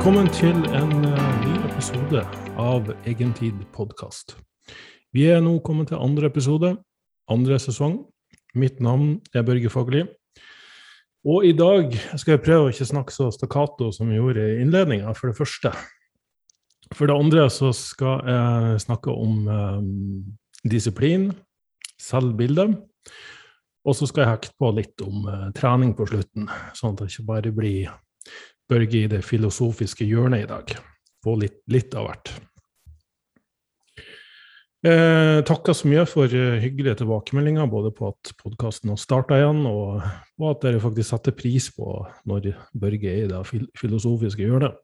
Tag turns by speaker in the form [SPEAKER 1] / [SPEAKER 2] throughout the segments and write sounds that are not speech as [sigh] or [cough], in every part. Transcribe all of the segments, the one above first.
[SPEAKER 1] Velkommen til en uh, ny episode av Egentid podkast. Vi er nå kommet til andre episode, andre sesong. Mitt navn er Børge Fagerli. Og i dag skal jeg prøve å ikke snakke så stakkato som jeg gjorde i innledninga, for det første. For det andre så skal jeg snakke om um, disiplin, selvbilde. Og så skal jeg hekte på litt om uh, trening på slutten, sånn at det ikke bare blir Børge i det filosofiske hjørnet i dag. Få litt, litt av hvert. Eh, takker så mye for uh, hyggelige tilbakemeldinger, både på at podkasten har starta igjen, og, på at dere faktisk setter pris på når Børge er i det fil filosofiske hjørnet.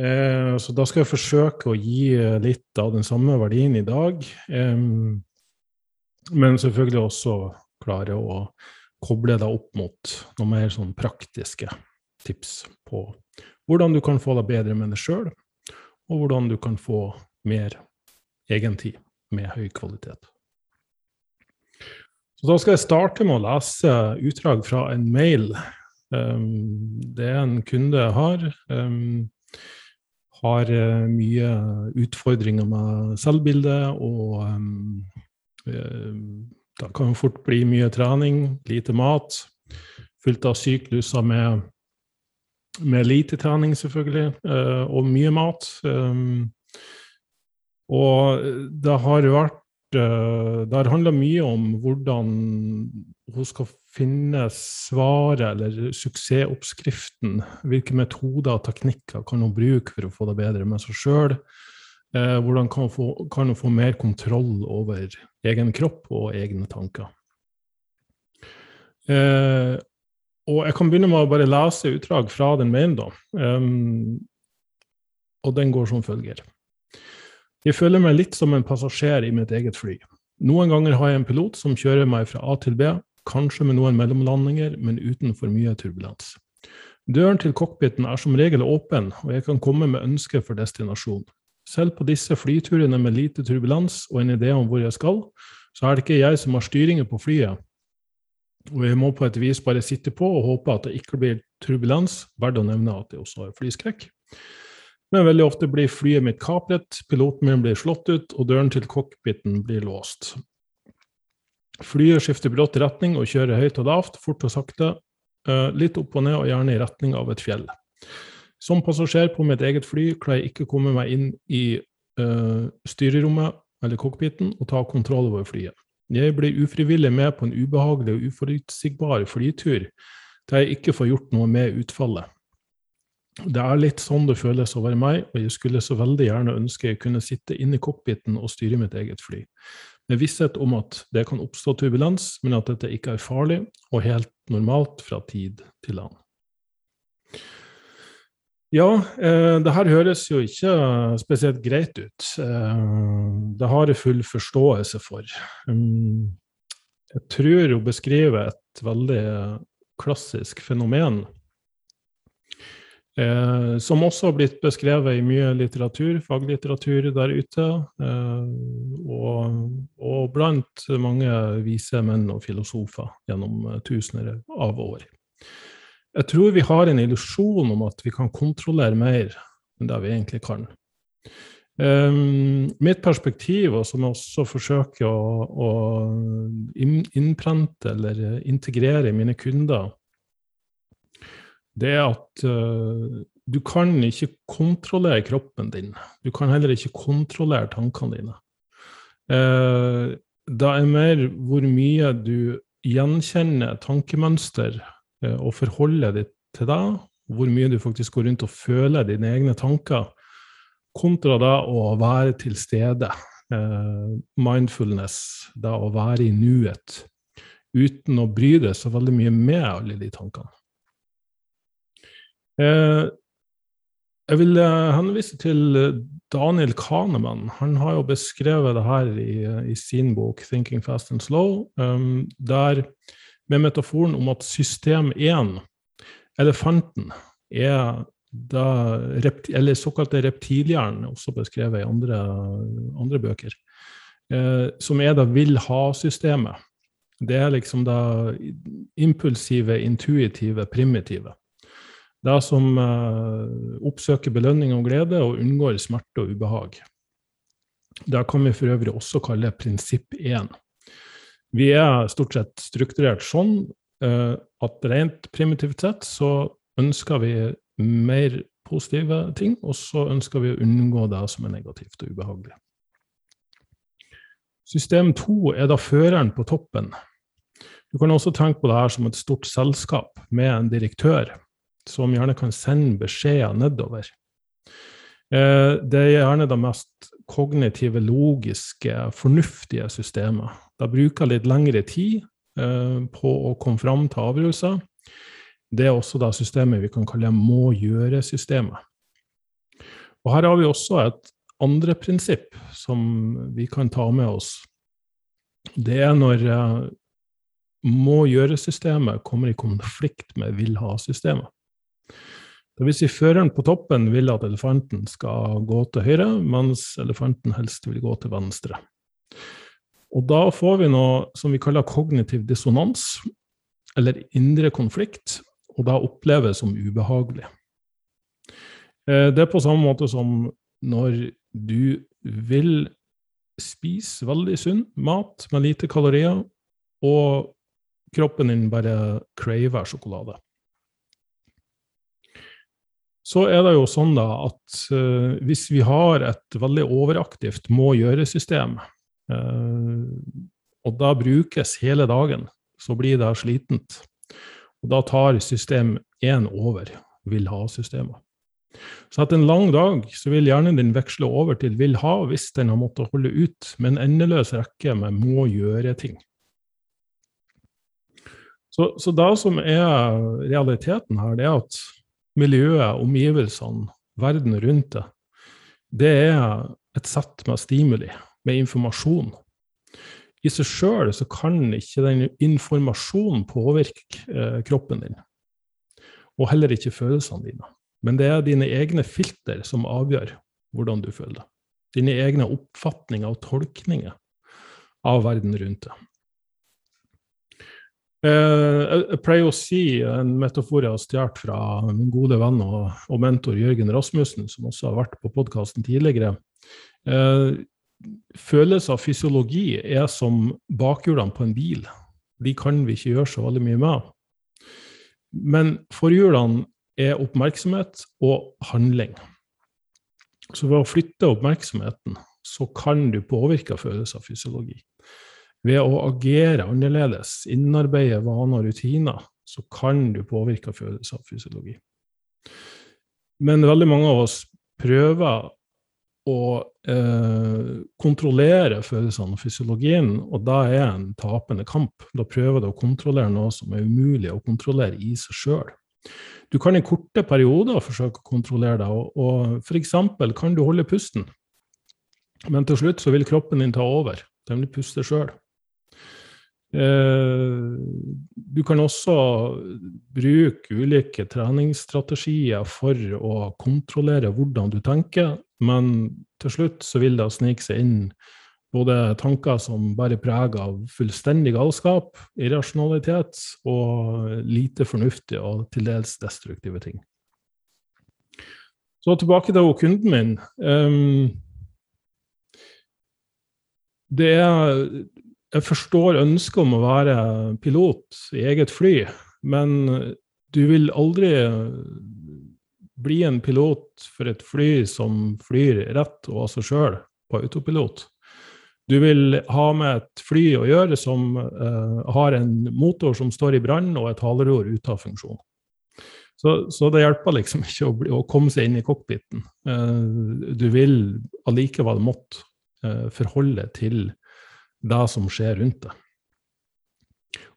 [SPEAKER 1] Eh, så da skal jeg forsøke å gi litt av den samme verdien i dag, eh, men selvfølgelig også klare å koble det opp mot noe mer sånn praktiske tips på hvordan du kan få deg bedre med deg sjøl, og hvordan du kan få mer egentid med høy kvalitet. Så Da skal jeg starte med å lese utdrag fra en mail. Um, det er en kunde jeg har. Um, har uh, mye utfordringer med selvbildet, og um, det kan fort bli mye trening, lite mat, fylt av sykluser med med lite trening, selvfølgelig, uh, og mye mat. Um, og det har vært uh, Det har handla mye om hvordan hun skal finne svaret eller suksessoppskriften. Hvilke metoder og teknikker kan hun bruke for å få det bedre med seg sjøl? Hvordan kan hun, få, kan hun få mer kontroll over egen kropp og egne tanker? Uh, og jeg kan begynne med å bare lese utdrag fra den mailen, da. Um, og den går som følger. Jeg føler meg litt som en passasjer i mitt eget fly. Noen ganger har jeg en pilot som kjører meg fra A til B, kanskje med noen mellomlandinger, men uten for mye turbulens. Døren til cockpiten er som regel åpen, og jeg kan komme med ønsker for destinasjon. Selv på disse flyturene med lite turbulens og en idé om hvor jeg skal, så er det ikke jeg som har styringen på flyet, og jeg må på et vis bare sitte på og håpe at det ikke blir turbulens. Verdt å nevne at jeg også har flyskrekk. Men veldig ofte blir flyet mitt kapret, piloten min blir slått ut, og døren til cockpiten blir låst. Flyet skifter brått retning og kjører høyt og lavt, fort og sakte, eh, litt opp og ned og gjerne i retning av et fjell. Som passasjer på mitt eget fly klarer jeg ikke å komme meg inn i uh, styrerommet eller cockpiten og ta kontroll over flyet. Jeg blir ufrivillig med på en ubehagelig og uforutsigbar flytur der jeg ikke får gjort noe med utfallet. Det er litt sånn det føles å være meg, og jeg skulle så veldig gjerne ønske jeg kunne sitte inne i cockpiten og styre mitt eget fly, med visshet om at det kan oppstå turbulens, men at dette ikke er farlig og helt normalt fra tid til annen. Ja, eh, det her høres jo ikke spesielt greit ut. Eh, det har jeg full forståelse for. Um, jeg tror hun beskriver et veldig klassisk fenomen. Eh, som også har blitt beskrevet i mye litteratur, faglitteratur der ute. Eh, og, og, blant mange vise menn og filosofer gjennom tusener av år. Jeg tror vi har en illusjon om at vi kan kontrollere mer enn det vi egentlig kan. Um, mitt perspektiv, og som jeg også forsøker å, å innprente eller integrere i mine kunder, det er at uh, du kan ikke kontrollere kroppen din. Du kan heller ikke kontrollere tankene dine. Uh, det er mer hvor mye du gjenkjenner tankemønster og forholde deg til deg, hvor mye du faktisk går rundt og føler dine egne tanker, kontra da å være til stede. Eh, mindfulness, da å være i nuet, uten å bry deg så veldig mye med alle de tankene. Eh, jeg vil henvise til Daniel Kahneman. Han har jo beskrevet det her i, i sin bok 'Thinking Fast and Slow', der med metaforen om at system 1, elefanten, er da eller såkalte reptilhjernen, også beskrevet i andre, andre bøker, eh, som er da vil-ha-systemet. Det er liksom da impulsive, intuitive, primitive. Det som oppsøker belønning og glede og unngår smerte og ubehag. Det kan vi for øvrig også kalle prinsipp 1. Vi er stort sett strukturert sånn at rent primitivt sett så ønsker vi mer positive ting, og så ønsker vi å unngå det som er negativt og ubehagelig. System to er da føreren på toppen. Du kan også tenke på det her som et stort selskap med en direktør, som gjerne kan sende beskjeder nedover. Eh, det er gjerne det mest kognitive, logiske, fornuftige systemet. Det bruker litt lengre tid eh, på å komme fram til avgjørelser. Det er også det systemet vi kan kalle må gjøre-systemet. Og Her har vi også et andre prinsipp som vi kan ta med oss. Det er når eh, må gjøre-systemet kommer i konflikt med vil ha-systemet. Det vil si føreren på toppen vil at elefanten skal gå til høyre, mens elefanten helst vil gå til venstre. Og da får vi noe som vi kaller kognitiv dissonans, eller indre konflikt, og da oppleves som ubehagelig. Eh, det er på samme måte som når du vil spise veldig sunn mat med lite kalorier, og kroppen din bare craver sjokolade. Så er det jo sånn da at uh, hvis vi har et veldig overaktivt må-gjøre-system, og da brukes hele dagen, så blir det slitent. Og da tar system 1 over vil ha-systemet. Så etter en lang dag så vil hjernen din veksle over til vil ha hvis den har måttet holde ut med en endeløs rekke med må gjøre-ting. Så, så det som er realiteten her, det er at miljøet, omgivelsene, verden rundt det, det er et sett med stimuli, med informasjon. I seg sjøl så kan ikke den informasjonen påvirke eh, kroppen din, og heller ikke følelsene dine. Men det er dine egne filter som avgjør hvordan du føler det. Dine egne oppfatninger og tolkninger av verden rundt deg. Eh, jeg pleier å si en metafor jeg har stjålet fra min gode venn og mentor Jørgen Rasmussen, som også har vært på podkasten tidligere. Eh, følelse av fysiologi er som bakhjulene på en bil. De kan vi ikke gjøre så veldig mye med. Men forhjulene er oppmerksomhet og handling. Så ved å flytte oppmerksomheten, så kan du påvirke følelser av fysiologi. Ved å agere annerledes, innarbeide vaner og rutiner, så kan du påvirke følelser av fysiologi. Men veldig mange av oss prøver å eh, kontrollere følelsene og fysiologien, og da er en tapende kamp. Da prøver du å kontrollere noe som er umulig å kontrollere i seg sjøl. Du kan i korte perioder forsøke å kontrollere deg, og, og f.eks. kan du holde pusten. Men til slutt så vil kroppen din ta over. Den vil puste sjøl. Eh, du kan også bruke ulike treningsstrategier for å kontrollere hvordan du tenker, men til slutt så vil det snike seg inn både tanker som bare preg av fullstendig galskap, irrasjonalitet og lite fornuftige og til dels destruktive ting. Så tilbake til kunden min. Er Jeg forstår ønsket om å være pilot i eget fly, men du vil aldri bli en pilot for et fly som flyr rett og av seg sjøl på autopilot. Du vil ha med et fly å gjøre som uh, har en motor som står i brann, og et haleror ute av funksjon. Så, så, det hjelper liksom ikke å, bli, å, komme seg inn i cockpiten. Uh, du vil allikevel måtte uh, forholde til det som skjer rundt deg.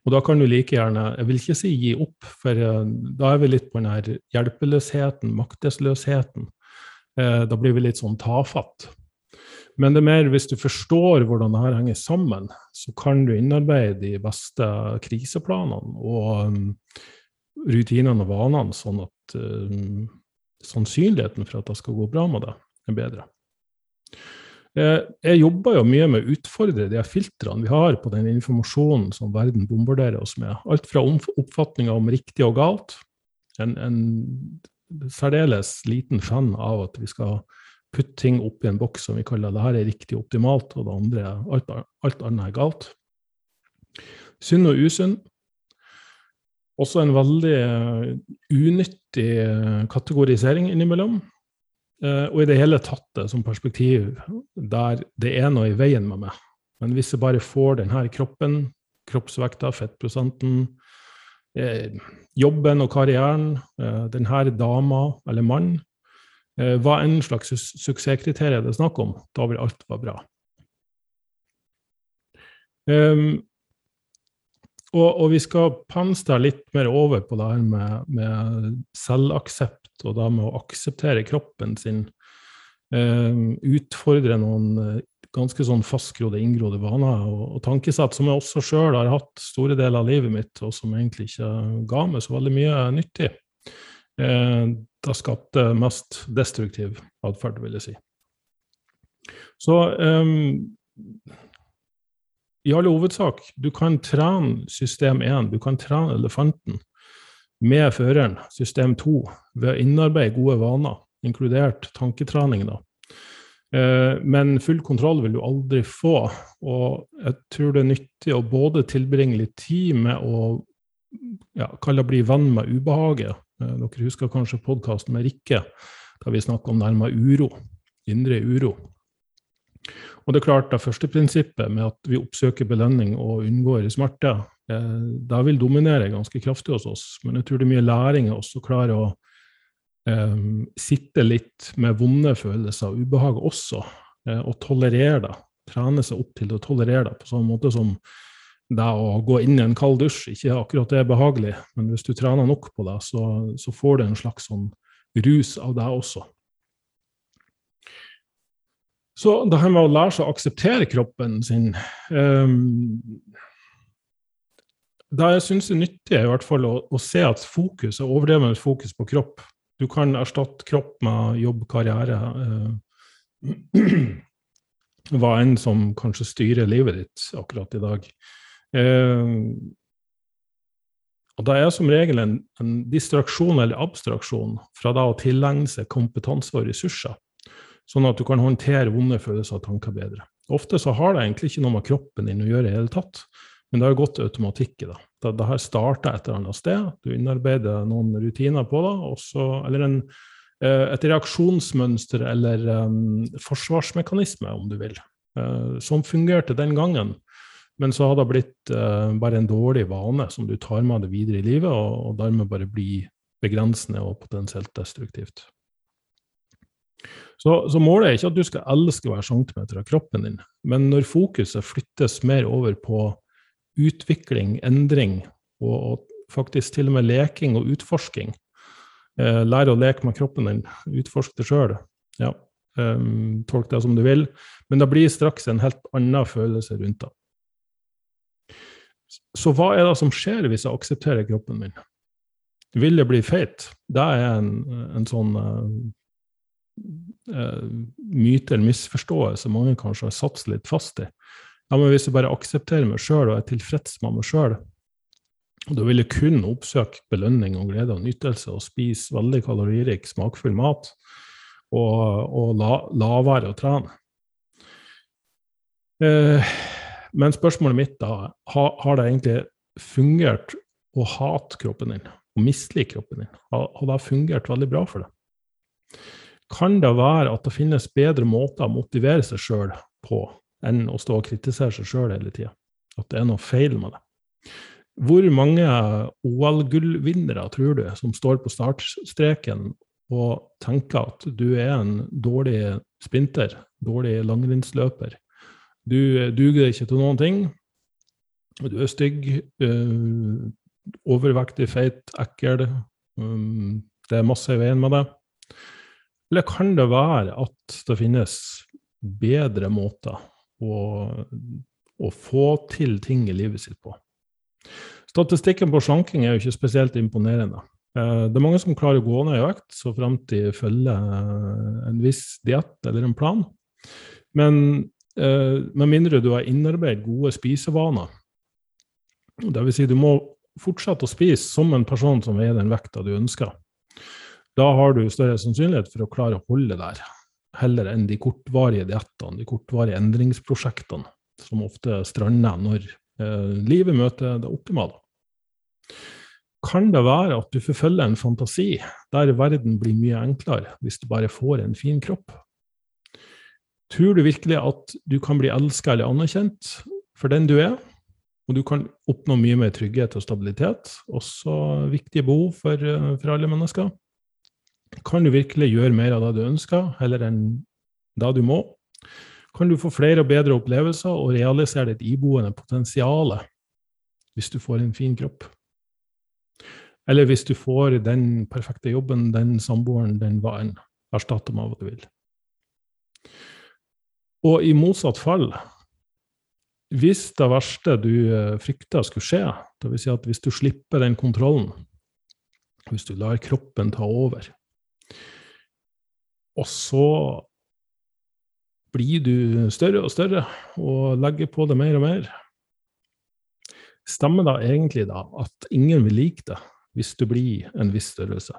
[SPEAKER 1] Og da kan du like gjerne Jeg vil ikke si gi opp, for da er vi litt på den her hjelpeløsheten, maktesløsheten. Da blir vi litt sånn tafatt. Men det er mer hvis du forstår hvordan det her henger sammen, så kan du innarbeide de beste kriseplanene og um, rutinene og vanene, sånn at um, sannsynligheten for at det skal gå bra med deg, er bedre. Eh, jeg jobber jo mye med å utfordre de filtrene vi har på den informasjonen som verden bombarderer oss med. Alt fra oppfatninger om riktig og galt, en, en særdeles liten fan av at vi skal putte ting opp i en boks som vi kaller det her er riktig optimalt, og det andre, alt, alt annet er galt. Sunn og usunn. Også en veldig uh, unyttig uh, kategorisering innimellom. Uh, og i det hele tatt det som perspektiv der det er noe i veien med meg. Men hvis jeg bare får denne kroppen, kroppsvekta, fettprosenten, jobben og karrieren, denne dama eller mann, hva enn slags suksesskriterier det er snakk om, da vil alt være bra. Um, og, og, vi skal pense litt mer over på det her med, med selvaksept og da med å akseptere kroppen sin. Um, utfordre noen uh, ganske sånn fastgrodde, inngrodde vaner og, og, tankesett som jeg også sjøl har hatt store deler av livet mitt, og som egentlig ikke ga meg så veldig mye nyttig. Uh, det skapte mest destruktiv atferd, vil jeg si. Så um, i alle hovedsak, du kan trene system 1, du kan trene elefanten med føreren, system 2, ved å innarbeide gode vaner, inkludert tanketrening. da. Eh, men full kontroll vil du aldri få, og jeg tror det er nyttig å både tilbringe litt tid med å ja, kalle bli venn med ubehaget. Eh, dere husker kanskje podkasten med Rikke, da vi snakker om nærmere uro, indre uro. Og det er klart, det første prinsippet med at vi oppsøker belønning og unngår smerte, det vil dominere ganske kraftig hos oss. Men jeg tror det er mye læring i oss å klare å eh, sitte litt med vonde følelser og ubehag også, eh, og tolerere det. Trene seg opp til å tolerere det, på samme måte som det å gå inn i en kald dusj ikke akkurat det er behagelig, men hvis du trener nok på det, så, så får du en slags sånn rus av det også. Så det her med å lære seg å akseptere kroppen sin um, Det jeg syns er nyttig, i hvert fall å, å se at fokus er overdrevent fokus på kropp. Du kan erstatte kropp med jobb, karriere, eh, [clears throat] hva enn som kanskje styrer livet ditt akkurat i dag. Eh, og det er som regel en, en distraksjon eller abstraksjon fra da å tilegne seg kompetanse og ressurser sånn at du kan håndtere vonde følelser og tanker bedre. Ofte så har det egentlig ikke noe med kroppen din å gjøre i det hele tatt, men det har gått automatikk i. Det, det har starta et eller annet sted, du innarbeider noen rutiner på det, også, eller en, eh, et reaksjonsmønster eller um, forsvarsmekanisme, om du vil, uh, som fungerte den gangen. Men så har det blitt uh, bare en dårlig vane som du tar med deg videre i livet, og, og dermed bare blir begrensende og potensielt destruktivt. Så, så, målet er ikke at du skal elske hver centimeter av kroppen din, men når fokuset flyttes mer over på utvikling, endring, og, faktisk til og med leking og utforsking eh, Lære å leke med kroppen din, utforske det sjøl. Ja, um, tolk det som du vil. Men det blir straks en helt annen følelse rundt det. Så hva er det som skjer hvis jeg aksepterer kroppen min? Vil jeg bli feit? Det er en, en sånn uh, myte eller misforståelse mange kanskje har satt seg litt fast i. Ja, men hvis jeg bare aksepterer meg sjøl og er tilfreds med meg sjøl, da vil jeg kun oppsøke belønning og glede og nytelse og spise veldig kaloririk, smakfull mat og, og la, la være å trene. Eh, men spørsmålet mitt da, har, har det egentlig fungert å hate kroppen din, og mislike kroppen din? Har, har det fungert veldig bra for deg? kan det være at det finnes bedre måter å motivere seg sjøl på enn å stå og kritisere seg sjøl hele tida. At det er noe feil med det. Hvor mange OL-gullvinnere tror du som står på startstreken og tenker at du er en dårlig sprinter, dårlig langrennsløper? Du duger ikke til noen ting. Du er stygg, øh, overvektig, feit, ekkel. øh, det er masse i veien med deg. Eller kan det være at det finnes bedre måter å, å få til ting i livet sitt på? Statistikken på slanking er jo ikke spesielt imponerende. Eh, det er mange som klarer å gå ned i økt så fremt de følger eh, en viss diett eller en plan. Men eh, med mindre du har innarbeidet gode spisevaner, dvs. Si du må fortsette å spise som en person som veier den vekta du ønsker, da har du større sannsynlighet for å klare å holde der, heller enn de kortvarige diettene, de kortvarige endringsprosjektene, som ofte strander når eh, livet møter det optimale. Kan det være at du forfølger en fantasi der verden blir mye enklere hvis du bare får en fin kropp? Tror du virkelig at du kan bli elska eller anerkjent for den du er? Og du kan oppnå mye mer trygghet og stabilitet, også viktige behov for, eh, for alle mennesker. Kan du virkelig gjøre mer av det du ønsker, heller enn det du må? Kan du få flere og bedre opplevelser og realisere ditt iboende potensial hvis du får en fin kropp? Eller hvis du får den perfekte jobben, den samboeren, den hva enn. Erstatt dem av hva du vil. Og i motsatt fall, hvis det verste du eh, frykter skulle skje, dvs. Si at hvis du slipper den kontrollen, hvis du lar kroppen ta over, og så blir du større og større og legger på det mer og mer, stemmer da egentlig da at ingen vil like det hvis du blir en viss størrelse?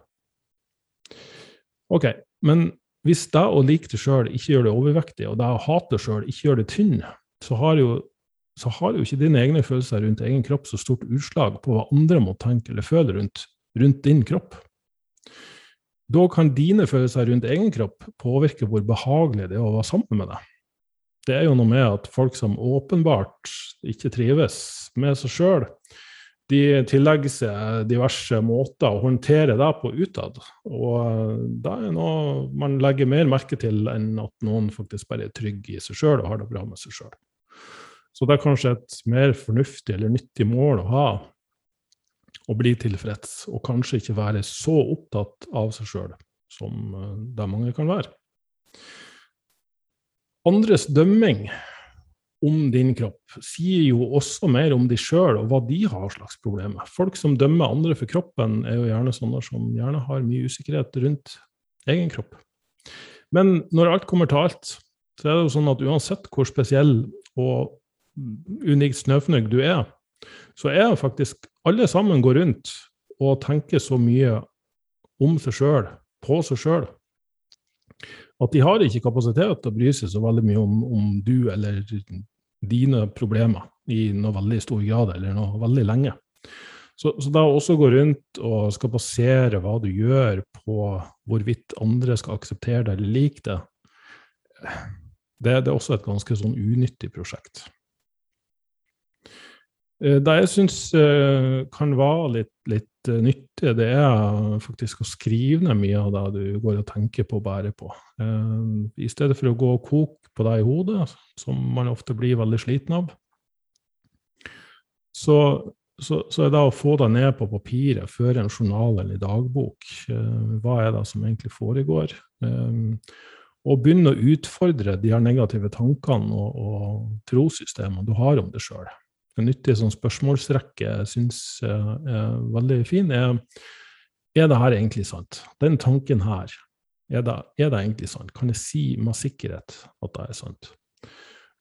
[SPEAKER 1] Ok, men hvis deg å like deg sjøl ikke gjør deg overvektig, og deg å hate deg sjøl ikke gjør deg tynn, så har, jo, så har jo ikke dine egne følelser rundt egen kropp så stort utslag på hva andre må tenke eller føle rundt, rundt din kropp. Da kan dine følelser rundt egen kropp påvirke hvor behagelig det er å være sammen med deg. Det er jo noe med at folk som åpenbart ikke trives med seg sjøl, de tillegger seg diverse måter å håndtere det på utad. Og det er noe man legger mer merke til enn at noen faktisk bare er trygg i seg sjøl og har det bra med seg sjøl. Så det er kanskje et mer fornuftig eller nyttig mål å ha å bli tilfreds, og kanskje ikke være så opptatt av seg sjøl som eh, det mange kan være. Andres dømming om din kropp sier jo også mer om de sjøl og hva de har slags problemer. Folk som dømmer andre for kroppen, er jo gjerne sånne som gjerne har mye usikkerhet rundt egen kropp. Men når alt kommer til alt, så er det jo sånn at uansett hvor spesiell og unikt snøfnugg du er, så er det faktisk alle sammen går rundt og tenker så mye om seg sjøl, på seg sjøl, at de har ikke kapasitet til å bry seg så veldig mye om, om du eller dine problemer i noe veldig stor grad eller noe veldig lenge. Så, så da også gå rundt og skal basere hva du gjør på hvorvidt andre skal akseptere det eller like det, det, det er også et ganske sånn unyttig prosjekt. Eh, det jeg syns eh, kan være litt, litt eh, nyttig, det er faktisk å skrive ned mye av det du går og tenker på og bærer på. I stedet for å gå og koke på det i hodet, som man ofte blir veldig sliten av, så, så, så er det å få det ned på papiret, føre en journal eller dagbok. Hva er det som egentlig foregår? Og begynne å utfordre de her negative tankene og, og trossystemene du har om deg sjøl en nyttig sånn spørsmålsrekke jeg syns er veldig fin, er er det her egentlig sant? Den tanken her, er det, er det, egentlig sant? Kan jeg si med sikkerhet at det er sant?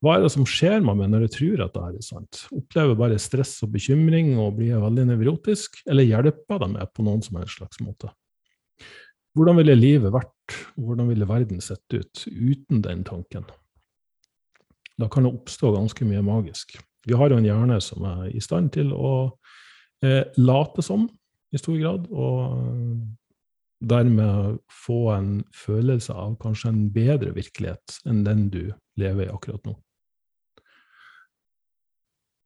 [SPEAKER 1] Hva er det som skjer med meg når jeg tror at det er sant? Opplever bare stress og bekymring og blir veldig nevrotisk, eller hjelper det meg på noen som helst slags måte? Hvordan ville livet vært, hvordan ville verden sett ut uten den tanken? Da kan det oppstå ganske mye magisk. Vi har jo en hjerne som er i stand til å eh, late som i stor grad, og dermed få en følelse av kanskje en bedre virkelighet enn den du lever i akkurat nå.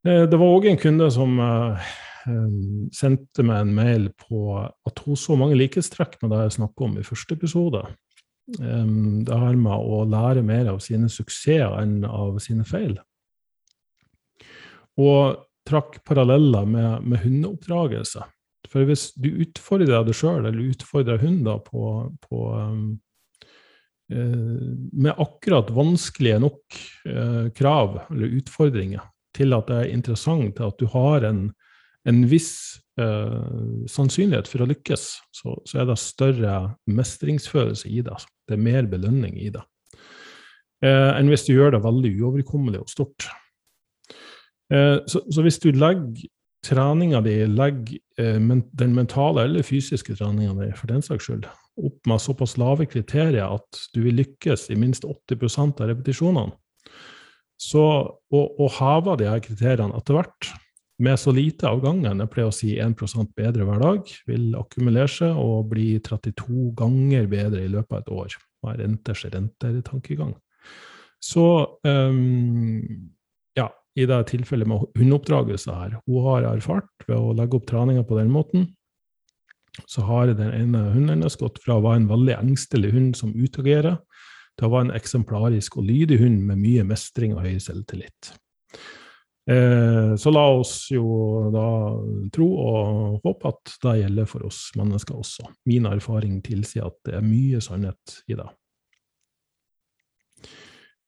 [SPEAKER 1] Eh, det var òg en kunde som eh, eh, sendte meg en mail på at hun så mange likhetstrekk med det jeg snakka om i første episode. Det her med å lære mer av sine suksesser enn av sine feil. Og trakk paralleller med, med hundeoppdragelse. For hvis du utfordrer deg sjøl, eller utfordrer hunden på, på um, eh, med akkurat vanskelige nok eh, krav eller utfordringer til at det er interessant, til at du har en, en viss eh, sannsynlighet for å lykkes, så, så, er det større mestringsfølelse i det. Det er mer belønning i det. Eh, enn hvis du gjør det veldig uoverkommelig og stort. Eh, så, så, hvis du legger treninga di legger eh, den mentale eller fysiske treninga di for den saks skyld opp med såpass lave kriterier at du vil lykkes i minst 80% av repetisjonene, så å, å heve de her kriteriene etter hvert med så lite av gangen, jeg pleier å si 1 bedre hver dag, vil akkumulere seg og bli 32 ganger bedre i løpet av et år. Hva er renters renter-tankegang? Så um, i det tilfellet med hundeoppdragelse her, hun har erfart ved å legge opp treninga på den måten, så har den ene hunden hennes gått fra å være en veldig engstelig hund som utagerer, til å være en eksemplarisk og lydig hund med mye mestring og høy selvtillit. Eh, så la oss jo da tro og håpe at det gjelder for oss mennesker også. Min erfaring tilsier at det er mye sannhet i det.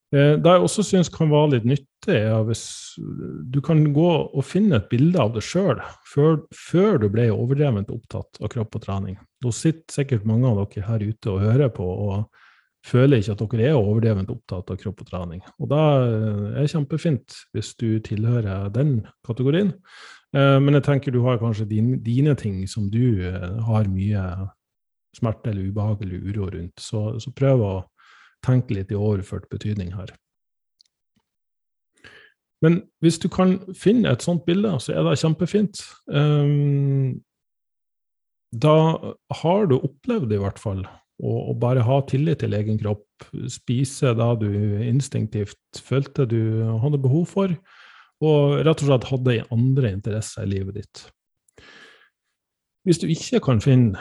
[SPEAKER 1] Eh, det jeg også syns kan være litt nyttig, er hvis du kan gå og finne et bilde av deg sjøl før, før, du ble overdrevent opptatt av kropp og trening. Nå sitter sikkert mange av dere her ute og hører på og føler ikke at dere er overdrevent opptatt av kropp og trening. Og det er kjempefint hvis du tilhører den kategorien. Eh, men jeg tenker du har kanskje dine, dine ting som du eh, har mye smerte eller ubehag eller uro rundt. Så, så prøv å tenke litt i overført betydning her. Men hvis du kan finne et sånt bilde, så er det kjempefint. Um, da har du opplevd i hvert fall å, bare ha tillit til egen kropp, spise det du instinktivt følte du hadde behov for, og rett og slett hadde andre interesser i livet ditt. Hvis du ikke kan finne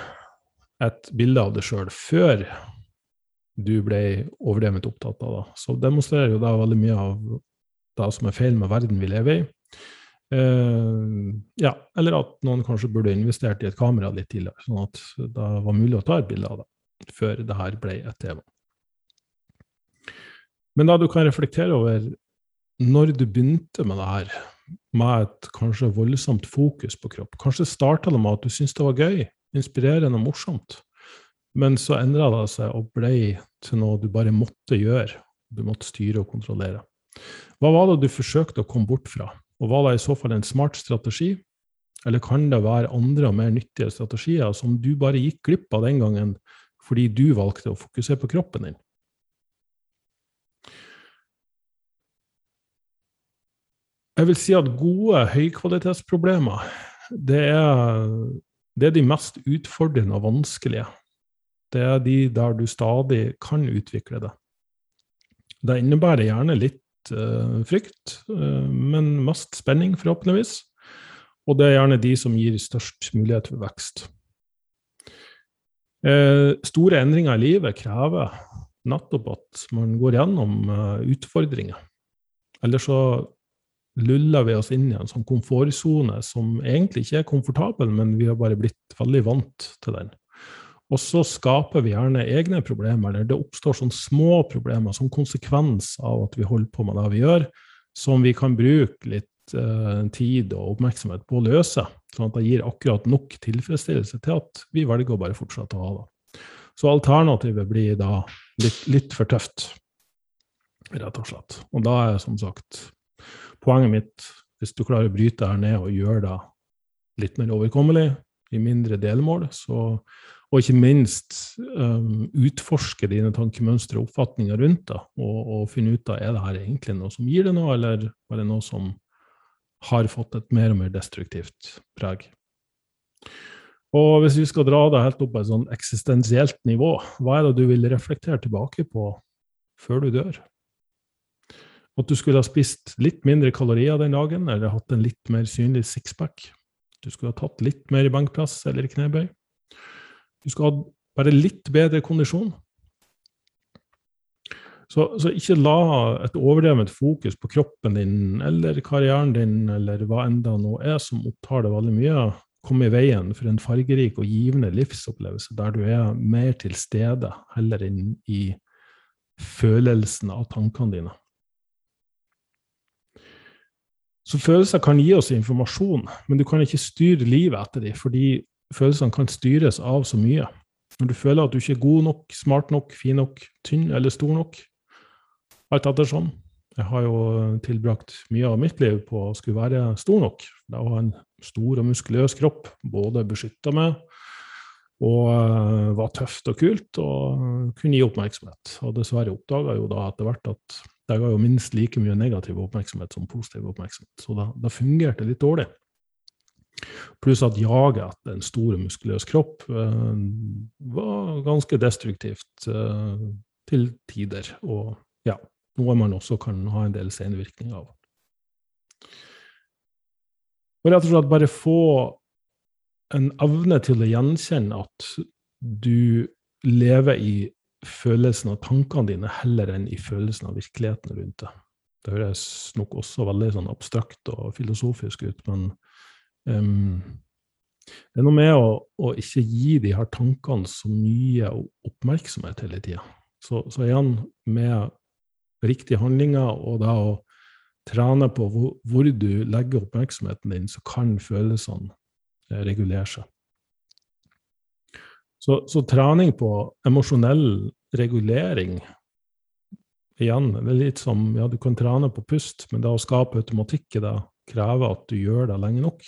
[SPEAKER 1] et bilde av deg sjøl før du ble overdrevent opptatt av. Da. Så demonstrerer jo da veldig mye av det som er feil med verden vi lever i. Uh, ja, eller at noen kanskje burde investert i et kamera litt tidligere, sånn at det var mulig å ta et bilde av det før det her ble et tema. Men da du kan reflektere over når du begynte med det her, med et kanskje voldsomt fokus på kropp Kanskje starta det med at du syntes det var gøy, inspirerende og morsomt. Men så endra det seg og ble til noe du bare måtte gjøre. Du måtte styre og kontrollere. Hva var det du forsøkte å komme bort fra? Og var det i så fall en smart strategi? Eller kan det være andre og mer nyttige strategier som du bare gikk glipp av den gangen fordi du valgte å fokusere på kroppen din? Jeg vil si at gode høykvalitetsproblemer, det er, det er de mest utfordrende og vanskelige. Det er de der du stadig kan utvikle det. Det innebærer gjerne litt uh, frykt, uh, men mest spenning, forhåpentligvis. Og det er gjerne de som gir størst mulighet for vekst. Uh, store endringer i livet krever nettopp at man går gjennom utfordringer. Eller så luller vi oss inn i en sånn komfortsone som egentlig ikke er komfortabel, men vi har bare blitt veldig vant til den. Og så skaper vi gjerne egne problemer, eller det oppstår sånne små problemer som konsekvens av at vi holder på med det vi gjør, som vi kan bruke litt uh, tid og oppmerksomhet på å løse, sånn at det gir akkurat nok tilfredsstillelse til at vi velger å bare fortsette å ha det. Så alternativet blir da litt, litt for tøft, rett og slett. Og da er som sagt poenget mitt, hvis du klarer å bryte det her ned og gjøre det litt mer overkommelig, i mindre delmål, så og ikke minst um, utforske dine tankemønstre og oppfatninger rundt det, og, og, finne ut av er det her egentlig noe som gir det noe, eller er det noe som har fått et mer og mer destruktivt preg. Og hvis vi skal dra det helt opp på et sånn eksistensielt nivå, hva er det du vil reflektere tilbake på før du dør? At du skulle ha spist litt mindre kalorier den dagen, eller hatt en litt mer synlig sixpack? Du skulle ha tatt litt mer i bankplass eller knebøy? Du skal ha bare litt bedre kondisjon. Så, så, ikke la et overdrevent fokus på kroppen din eller karrieren din eller hva enda nå er som opptar deg veldig mye, komme i veien for en fargerik og givende livsopplevelse der du er mer til stede heller enn i følelsen av tankene dine. Så følelser kan gi oss informasjon, men du kan ikke styre livet etter dem, fordi følelsene kan styres av så mye. Når du føler at du ikke er god nok, smart nok, fin nok, tynn eller stor nok, alt ettersom, Jeg har jo tilbrakt mye av mitt liv på å skulle være stor nok. Det å ha en stor og muskuløs kropp både beskytta meg og uh, var tøft og kult og kunne gi oppmerksomhet. Og dessverre oppdaga jo da etter hvert at det ga jo minst like mye negativ oppmerksomhet som positiv oppmerksomhet. Så da, da fungerte det litt dårlig. Pluss at jaget etter en stor muskuløs kropp uh, var ganske destruktivt uh, til tider. Og ja, noe man også kan ha en del senvirkning av. Og rett og slett bare få en evne til å gjenkjenne at du lever i følelsen av tankene dine heller enn i følelsen av virkeligheten rundt deg. Det høres nok også veldig sånn abstrakt og filosofisk ut, men um, det er noe med å, å, ikke gi de her tankene så mye oppmerksomhet hele tida. Så, så, igjen, med riktige handlinger og da å trene på hvor, hvor du legger oppmerksomheten din, så kan følelsene Eh, regulere seg. Så, så, trening på emosjonell regulering Igjen, det er litt som ja, du kan trene på pust, men det å skape automatikk i det krever at du gjør det lenge nok.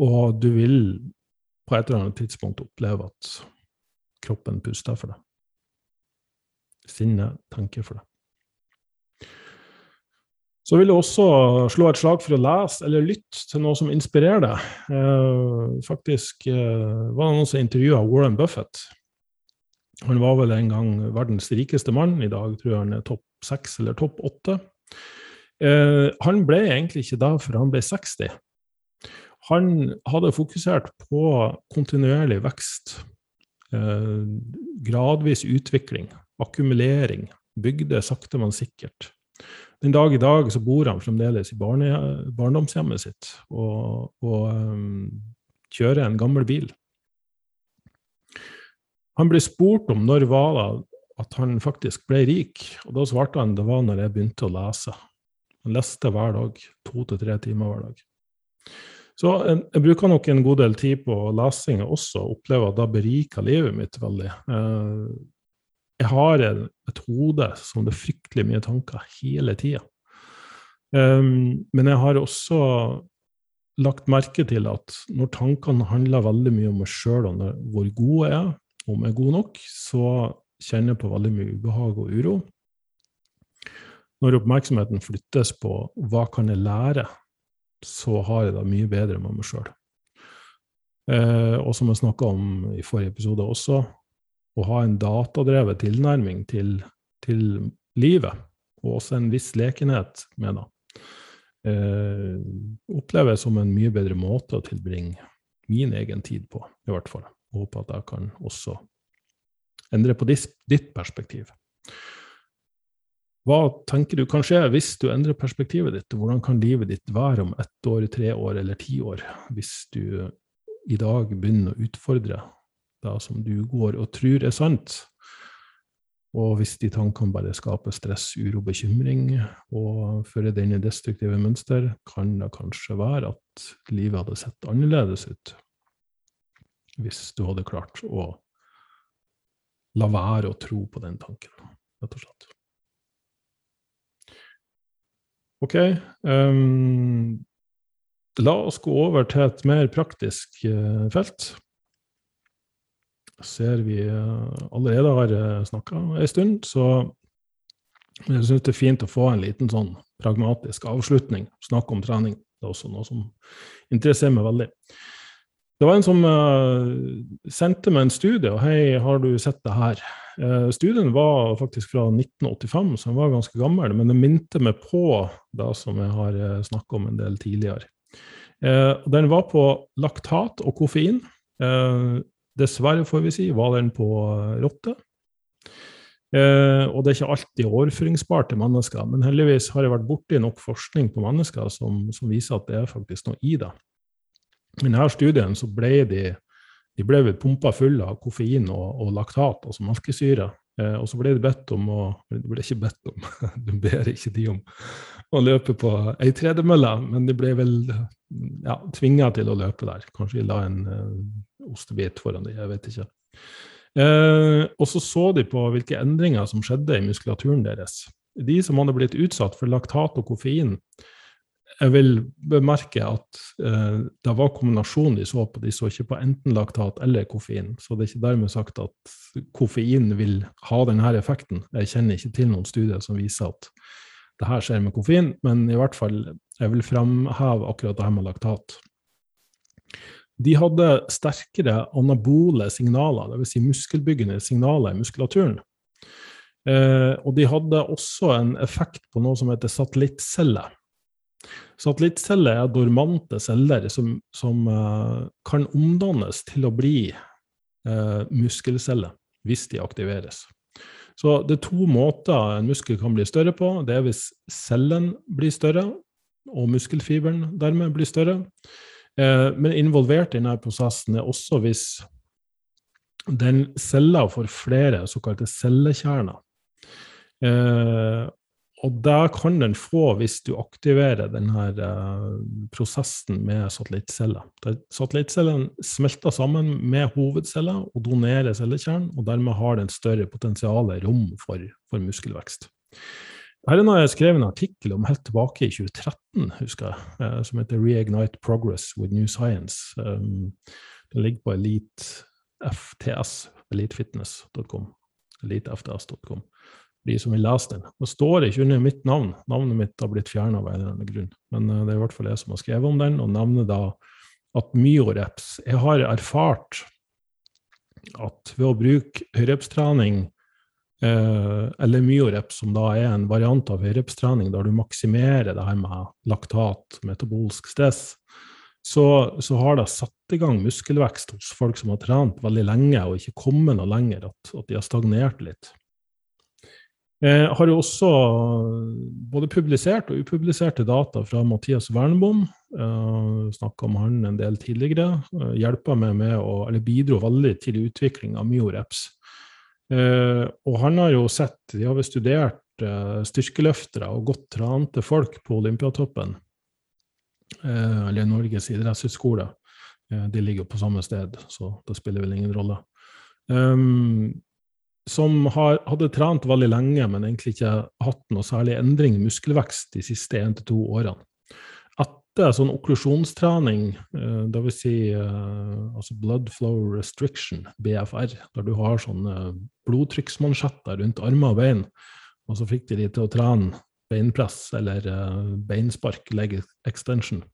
[SPEAKER 1] Og du vil på et eller annet tidspunkt oppleve at kroppen puster for deg. Sinnet tenker for deg. Så vil jeg også slå et slag for å lese eller lytte til noe som inspirerer deg. Eh, faktisk eh, var det noen som intervjua Warren Buffett. Han var vel en gang verdens rikeste mann. I dag tror jeg han er topp seks eller topp åtte. Eh, han ble egentlig ikke det, før han ble 60. Han hadde fokusert på kontinuerlig vekst, eh, gradvis utvikling, akkumulering. Bygde sakte, men sikkert. Den dag i dag så bor han fremdeles i barne, barndomshjemmet sitt og, og um, kjører en gammel bil. Han ble spurt om når var det at han faktisk ble rik, og da svarte han det var når jeg begynte å lese. Han leste hver dag, to til tre timer hver dag. Så jeg, jeg, bruker nok en god del tid på lesing også, og opplever at det beriker livet mitt veldig. Eh, jeg har et hode som det er fryktelig mye tanker hele tida. Um, men jeg har også lagt merke til at når tankene handler veldig mye om meg sjøl og hvor god jeg er, om jeg er god nok, så kjenner jeg på veldig mye ubehag og uro. Når oppmerksomheten flyttes på hva kan jeg lære, så har jeg det mye bedre med meg sjøl. Eh, og som jeg snakka om i forrige episode også, å ha en datadrevet tilnærming til, til livet, og også en viss lekenhet med det, eh, opplever jeg som en mye bedre måte å tilbringe min egen tid på, i hvert fall. Jeg håper at jeg kan også endre på ditt perspektiv. Hva tenker du kan skje hvis du endrer perspektivet ditt? Hvordan kan livet ditt være om ett år, tre år eller ti år, hvis du i dag begynner å utfordre det som du går og tror er sant. Og hvis de tankene bare skaper stress, uro, bekymring og fører denne destruktive mønster, kan det kanskje være at livet hadde sett annerledes ut hvis du hadde klart å la være å tro på den tanken, rett og slett. Ok. Um, la oss gå over til et mer praktisk uh, felt ser vi uh, allerede har eh, snakka en stund, så jeg syns det er fint å få en liten sånn pragmatisk avslutning. Snakke om trening. Det er også noe som interesserer meg veldig. Det var en som uh, sendte meg en studie, og hei, har du sett det her? Uh, studien var faktisk fra 1985, så den var ganske gammel, men den minte meg på det som jeg har uh, snakka om en del tidligere. Uh, den var på laktat og koffein. Dessverre, får vi si, var den på eh, rotte. Eh, og det er ikke alltid overføringsbart til mennesker, men heldigvis har jeg vært borti nok forskning på mennesker som, som, viser at det er faktisk noe i det. I denne studien så ble de, de ble pumpa fulle av koffein og, og laktat, altså melkesyre. Eh, og så ble de bedt om å De ble ikke bedt om, [laughs] du ber ikke de om å løpe på ei tredemølle, men de ble vel ja, tvinga til å løpe der. Kanskje de la en eh, ostebit foran dem, jeg vet ikke. Eh, og så så de på hvilke endringer som skjedde i muskulaturen deres. De som hadde blitt utsatt for laktat og koffein, jeg vil bemerke at eh, det var kombinasjonen de så på. De så ikke på enten laktat eller koffein. Så det er ikke dermed sagt at koffein vil ha denne effekten. Jeg kjenner ikke til noen studier som viser at det her skjer med koffein, men i hvert fall jeg vil fremheve akkurat det her med laktat. De hadde sterkere anabole signaler, dvs. Si muskelbyggende signaler i muskulaturen. Eh, og de hadde også en effekt på noe som heter satellittceller. Satellittceller er dormante celler som, som uh, kan omdannes til å bli uh, muskelceller hvis de aktiveres. Så det er to måter en muskel kan bli større på. Det er hvis cellen blir større, og muskelfiberen dermed blir større. Uh, men involvert i denne prosessen er også hvis den cella får flere såkalte cellekjerner. Eh, og det kan den få hvis du aktiverer denne uh, prosessen med satellittceller. Satellittcellene smelter sammen med hovedceller og donerer cellekjernen, og dermed har den større potensial rom for, for, muskelvekst. Er noe jeg skrev en artikkel om helt tilbake i 2013, husker jeg, uh, som heter 'Reignite Progress with New Science'. Um, den ligger på Elite FTS, elitefitness.com. elitefts.com de som vil lese den. Nå står det ikke under mitt navn. Navnet mitt har blitt fjerna av en eller annen grunn. Men uh, det er i hvert fall jeg som har skrevet om den, og nevner da at myoreps Jeg har erfart at ved å bruke høyrepstrening, uh, eller myoreps, som da er en variant av høyrepstrening, der du maksimerer det her med laktat, metabolsk stress, så, så, har det satt i gang muskelvekst hos folk som har trent veldig lenge og ikke kommet noe lenger, at, at de har stagnert litt. Jeg har jo også både publisert og upubliserte data fra Mathias Wernbom. Eh, Snakka om han en del tidligere. Eh, hjelpa meg med å, eller bidro veldig til utvikling av myoreps. Eh, og han har jo sett, de har studert eh, styrkeløftere og godt trente folk på Olympiatoppen. Uh, eller Norges idrettshøgskole. de ligger på samme sted, så det spiller vel ingen rolle. Um, som har, hadde trent veldig lenge, men egentlig ikke hatt noe særlig endring i muskelvekst de siste én til to årene. Etter sånn okklusjonstrening, eh, dvs. Si, eh, altså blood flow restriction, BFR, der du har sånne blodtrykksmansjetter rundt armer og bein, og så fikk de de til å trene beinpress eller eh, beinspark, leg extension,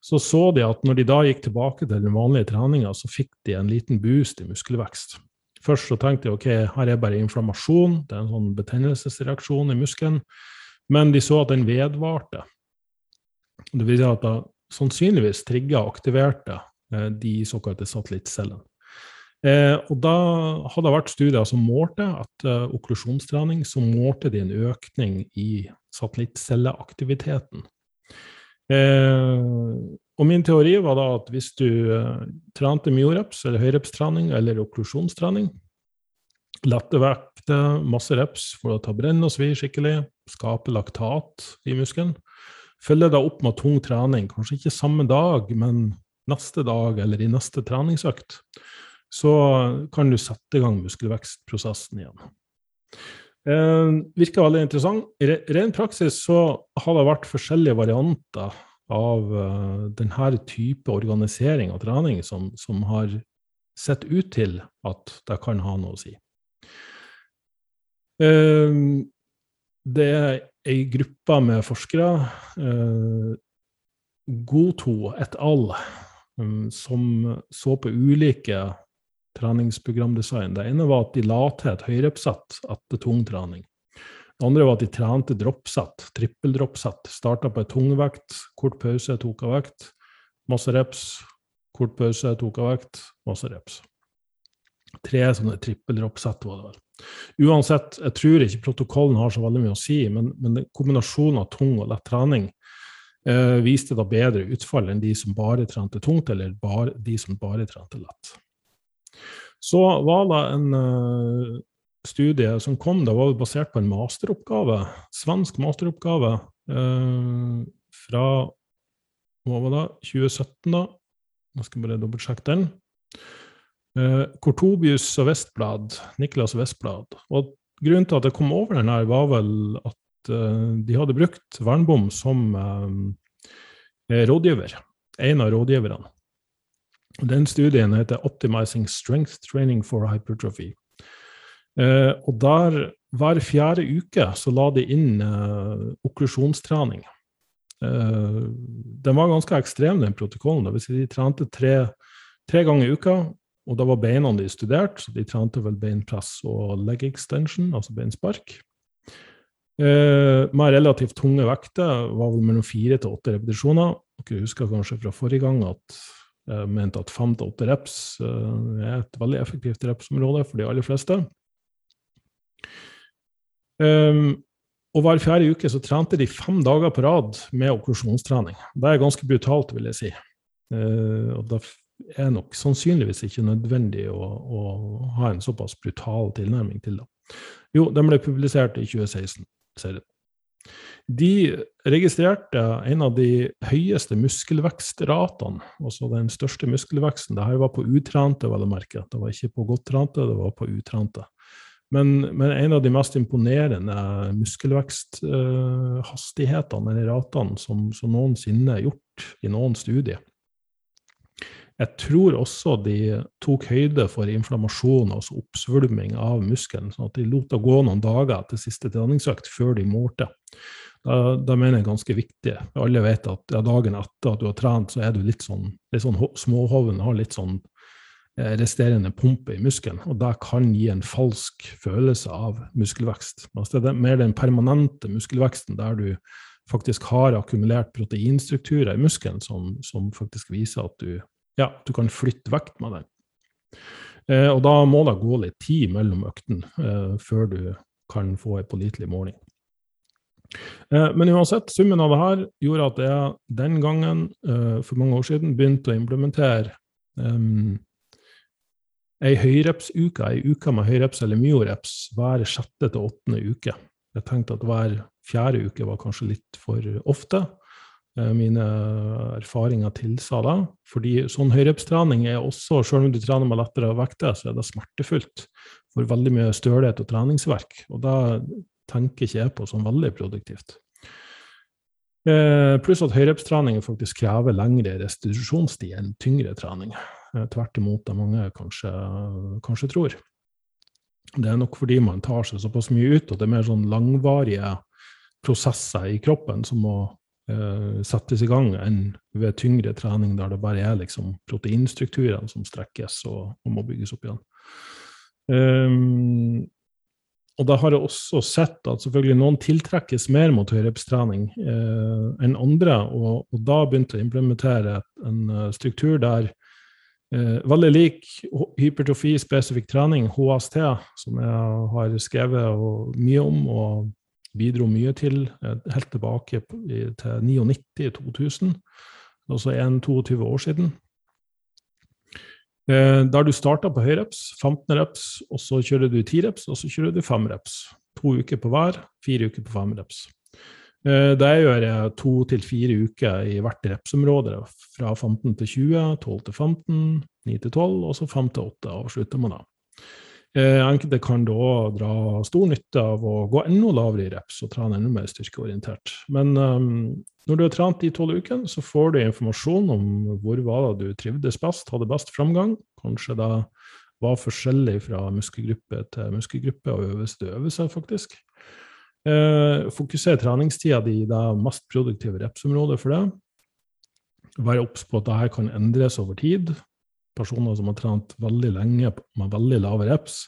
[SPEAKER 1] så så de at når de da gikk tilbake til den vanlige treninga, så fikk de en liten boost i muskelvekst. Først så tenkte jeg ok, her er bare inflammasjon, det er en sånn betennelsesreaksjon i muskelen. Men de så at den vedvarte. Det vil si at det sannsynligvis trigga og aktiverte eh, de såkalte satellittcellene. Eh, og da hadde det vært studier som målte at uh, okklusjonstrening så målte de en økning i satellittcelleaktiviteten. Eh, og min teori var da at hvis du uh, trente myoreps, eller høyrepstrening eller okklusjonstrening, lette vekter, masse reps for å ta brenn og svi skikkelig, skape laktat i muskelen, følge da opp med tung trening, kanskje ikke samme dag, men neste dag eller i neste treningsøkt, så kan du sette i gang muskelvekstprosessen igjen. Eh, virker veldig interessant. I ren praksis så har det vært forskjellige varianter av uh, denne type organisering av trening som, som, har sett ut til at det kan ha noe å si. Uh, det er ei gruppe med forskere, uh, Goto et al., um, som så på ulike treningsprogramdesign. Det ene var at de la til et høyreoppsett etter tung trening. Det andre var at de trente droppsett, trippeldroppsett. Starta på ei tungvekt, kort pause, tok av vekt. Masse reps, kort pause, tok av vekt, masse reps. Tre sånne trippeldroppsett var det vel. Uansett, jeg tror ikke protokollen har så veldig mye å si, men, men kombinasjonen av tung og lett trening eh, viste da bedre utfall enn de som bare trente tungt, eller bare, de som bare trente lett. Så var det en uh, studie som kom, da var basert på en masteroppgave, svensk masteroppgave eh, fra hva var det, 2017, da. Nå skal jeg bare dobbeltsjekke den. Eh, Kortobius og Vestblad, Niklas Vestblad. Og grunnen til at jeg kom over den her, var vel at eh, de hadde brukt Vernbom som um, rådgiver. En av rådgiverne. Den studien heter 'Optimizing Strength Training for Hypertrophy'. Uh, og der, hver fjerde uke, så la de inn uh, okklusjonstrening. Uh, den var ganske ekstrem, den protokollen. Det vil si de trente tre, tre ganger i uka, og da var beina de studert, så de trente vel beinpress og leg extension, altså beinspark. Eh, med relativt tunge vekter var vel mellom fire til åtte repetisjoner. Dere husker kanskje fra forrige gang at jeg mente at fem til åtte reps eh, er et veldig effektivt repsområde for de aller fleste. Um, og hver fjerde uke så trente de fem dager på rad med okklusjonstrening. Det er ganske brutalt, vil jeg si. Uh, og det er nok sannsynligvis ikke nødvendig å, å, ha en såpass brutal tilnærming til det. Jo, den ble publisert i 2016, serien. De registrerte en av de høyeste muskelvekstratene, altså den største muskelveksten. Dette var på utrente, vel å merke. Det var ikke på godt trente, det var på utrente. Men, men, en av de mest imponerende muskelveksthastighetene, eller ratene, som, som noensinne er gjort i noen studier. Jeg tror også de tok høyde for inflammasjon, altså oppsvulming av muskelen. sånn at de lot det gå noen dager etter siste treningsøkt før de målte. Det mener jeg ganske viktig. Alle vet at dagen etter at du har trent, så er du litt sånn, litt sånn småhoven, har litt sånn resterende pumpe i muskelen. Og det kan gi en falsk følelse av muskelvekst. Altså det er mer den permanente muskelveksten der du faktisk har akkumulert proteinstrukturer i muskelen som, som faktisk viser at du ja, du kan flytte vekt med den. Eh, og da må det gå litt tid mellom øktene eh, før du kan få en pålitelig måling. Eh, men uansett, summen av det her gjorde at jeg den gangen, eh, for mange år siden, begynte å implementere um, ei høyrepsuke, ei uke med høyreps eller myoreps hver sjette til åttende uke. Jeg tenkte at hver fjerde uke var kanskje litt for ofte. Eh, mine erfaringer tilsa da. Fordi sånn høyrepstrening er også, selv om du trener med lettere vekter, så er det smertefullt for veldig mye stølhet og treningsverk. Og da tenker ikke jeg på som veldig produktivt. Eh, pluss at høyrepstrening faktisk krever lengre restitusjonstid enn tyngre trening. Eh, tvert imot det mange kanskje, kanskje tror. Det er nok fordi man tar seg såpass mye ut, og det er mer sånn langvarige prosesser i kroppen som må uh, settes i gang, enn ved tyngre trening der det bare er liksom proteinstrukturene som strekkes og, og må bygges opp igjen. Um, og da har jeg også sett at selvfølgelig noen tiltrekkes mer mot høyrepstrening eh, enn andre, og, og, da begynte jeg å implementere en struktur der eh, veldig lik hypertrofi-spesifikk trening, HST, som jeg har skrevet mye om og bidro mye til eh, helt tilbake til 99-2000, altså 22 år siden. Eh, der du starta på høyreps, 15 reps, og så kjører du 10 reps, og så kjører du 5 reps. To uker på hver, fire uker på 5 reps. Eh, det gjør jeg to til fire uker i hvert repsområde, fra 15 til 20, 12 til 15, 9 til 12, og så 5 til 8 avslutter man da. Eh, enkelte kan da dra stor nytte av å gå enda lavere i reps og trene enda mer styrkeorientert. Men um, når du har trent de tolv ukene, så får du informasjon om hvor var det du trivdes best, hadde best framgang. Kanskje det var forskjellig fra muskelgruppe til muskelgruppe og øvelse til øvelse, faktisk. Eh, fokuser treningstida di i det mest produktive repsområdet for det. Vær obs på at dette kan endres over tid personer som har trent veldig lenge med veldig lave reps,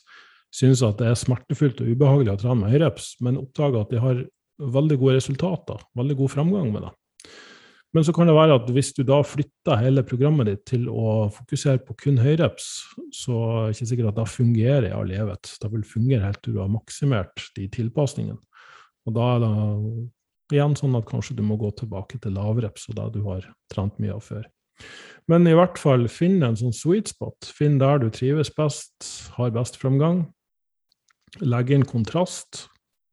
[SPEAKER 1] synes at det er smertefullt og ubehagelig å trene med høyreps, men oppdager at de har veldig gode resultater, veldig god framgang med det. Men så kan det være at hvis du da flytter hele programmet ditt til å fokusere på kun høyreps, så er det ikke sikkert at det fungerer i all evighet. Det vil fungere helt til du har maksimert de tilpasningene. Og da er det igjen sånn at kanskje du må gå tilbake til lavreps og det du har trent mye av før. Men i hvert fall finn en sånn sweet spot. Finn der du trives best, har best framgang. Legg inn kontrast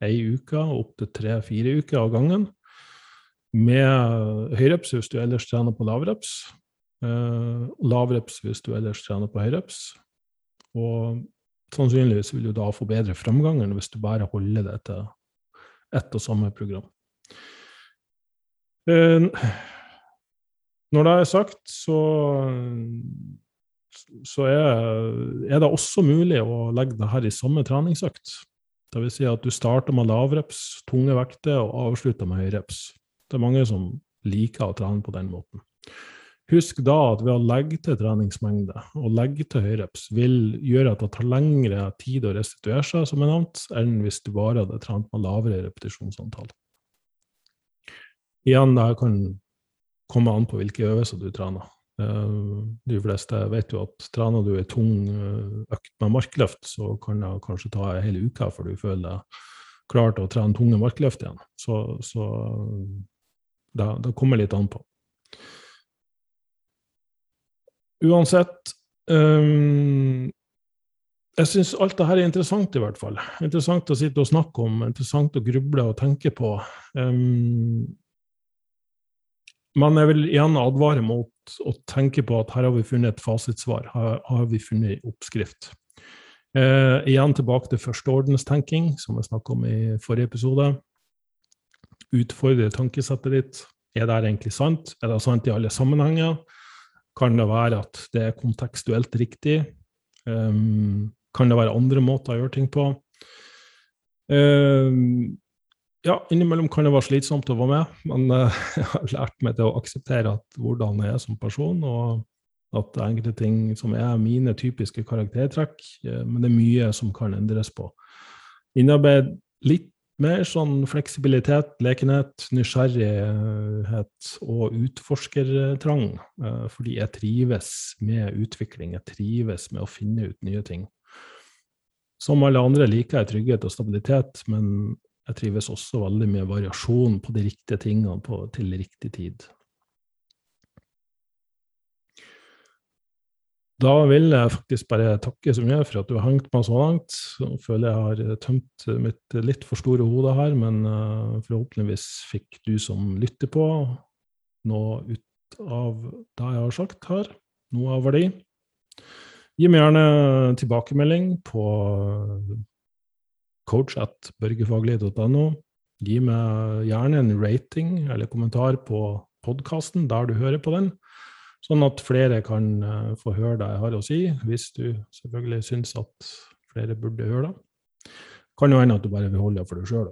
[SPEAKER 1] ei uke, opptil tre-fire uker av gangen. Med høyreps hvis du ellers trener på lavreps. Uh, lavreps hvis du ellers trener på høyreps. Og sannsynligvis vil du da få bedre framgang enn hvis du bare holder det til ett og samme program. Eh, når det er sagt, så, så er, det også mulig å legge det her i samme treningsøkt. Vil si at du starter med lavreps, tunge vekter, og avslutter med høyreps. Det er mange som liker å trene på den måten. Husk da at ved å legge til treningsmengde og legge til høyreps vil gjøre at det tar lengre tid å restituere seg, som er nevnt, enn hvis du bare hadde trent med lavere repetisjonsantall. Igjen, det kan komme an på hvilke øvelser du trener. Eh, de fleste vet jo at trener du en tung eh, økt med markløft, så kan det kanskje ta en hel uke før du føler deg klar til å trene tunge markløft igjen. Så, så det, det kommer litt an på. Uansett um, Jeg syns alt det her er interessant, i hvert fall. Interessant å sitte og snakke om, interessant å gruble og tenke på. Um, men jeg vil igjen advare mot å tenke på at her har vi funnet et fasitsvar, her har vi funnet en oppskrift. Eh, igjen tilbake til førsteordenstenking, som jeg snakka om i forrige episode. Utfordre tankesettet ditt. Er det egentlig sant? Er det sant i alle sammenhenger? Kan det være at det er kontekstuelt riktig? Um, kan det være andre måter å gjøre ting på? Um, ja, innimellom kan det være slitsomt å være med, men uh, [laughs] jeg har lært meg til å akseptere at hvordan jeg er som person, og at enkelte ting som er mine typiske karaktertrekk, uh, men det er mye som kan endres på. Innarbeid litt mer sånn fleksibilitet, lekenhet, nysgjerrighet og utforskertrang. Eh, fordi jeg trives med utvikling, jeg trives med å finne ut nye ting. Som alle andre liker jeg trygghet og stabilitet, men jeg trives også veldig med variasjon på de riktige tingene på, til riktig tid. Da vil jeg faktisk bare takke så mye for at du har hengt meg så langt. Jeg føler jeg har tømt mitt litt for store hode her, men uh, forhåpentligvis fikk du som lytter på, noe ut av det jeg har sagt her. Noe av verdi. Gi meg gjerne tilbakemelding på coach.børgefaglig.no. Gi meg gjerne en rating eller kommentar på podkasten der du hører på den. Sånn at flere kan uh, få høre det jeg har å si, hvis du selvfølgelig syns at flere burde høre det. Kan jo hende at du bare vil holde det for deg sjøl.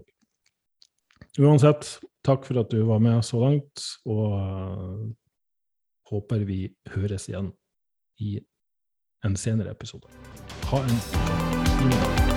[SPEAKER 1] Uansett, takk for at du var med så langt, og uh, håper vi høres igjen i en senere episode. Ha en fin dag.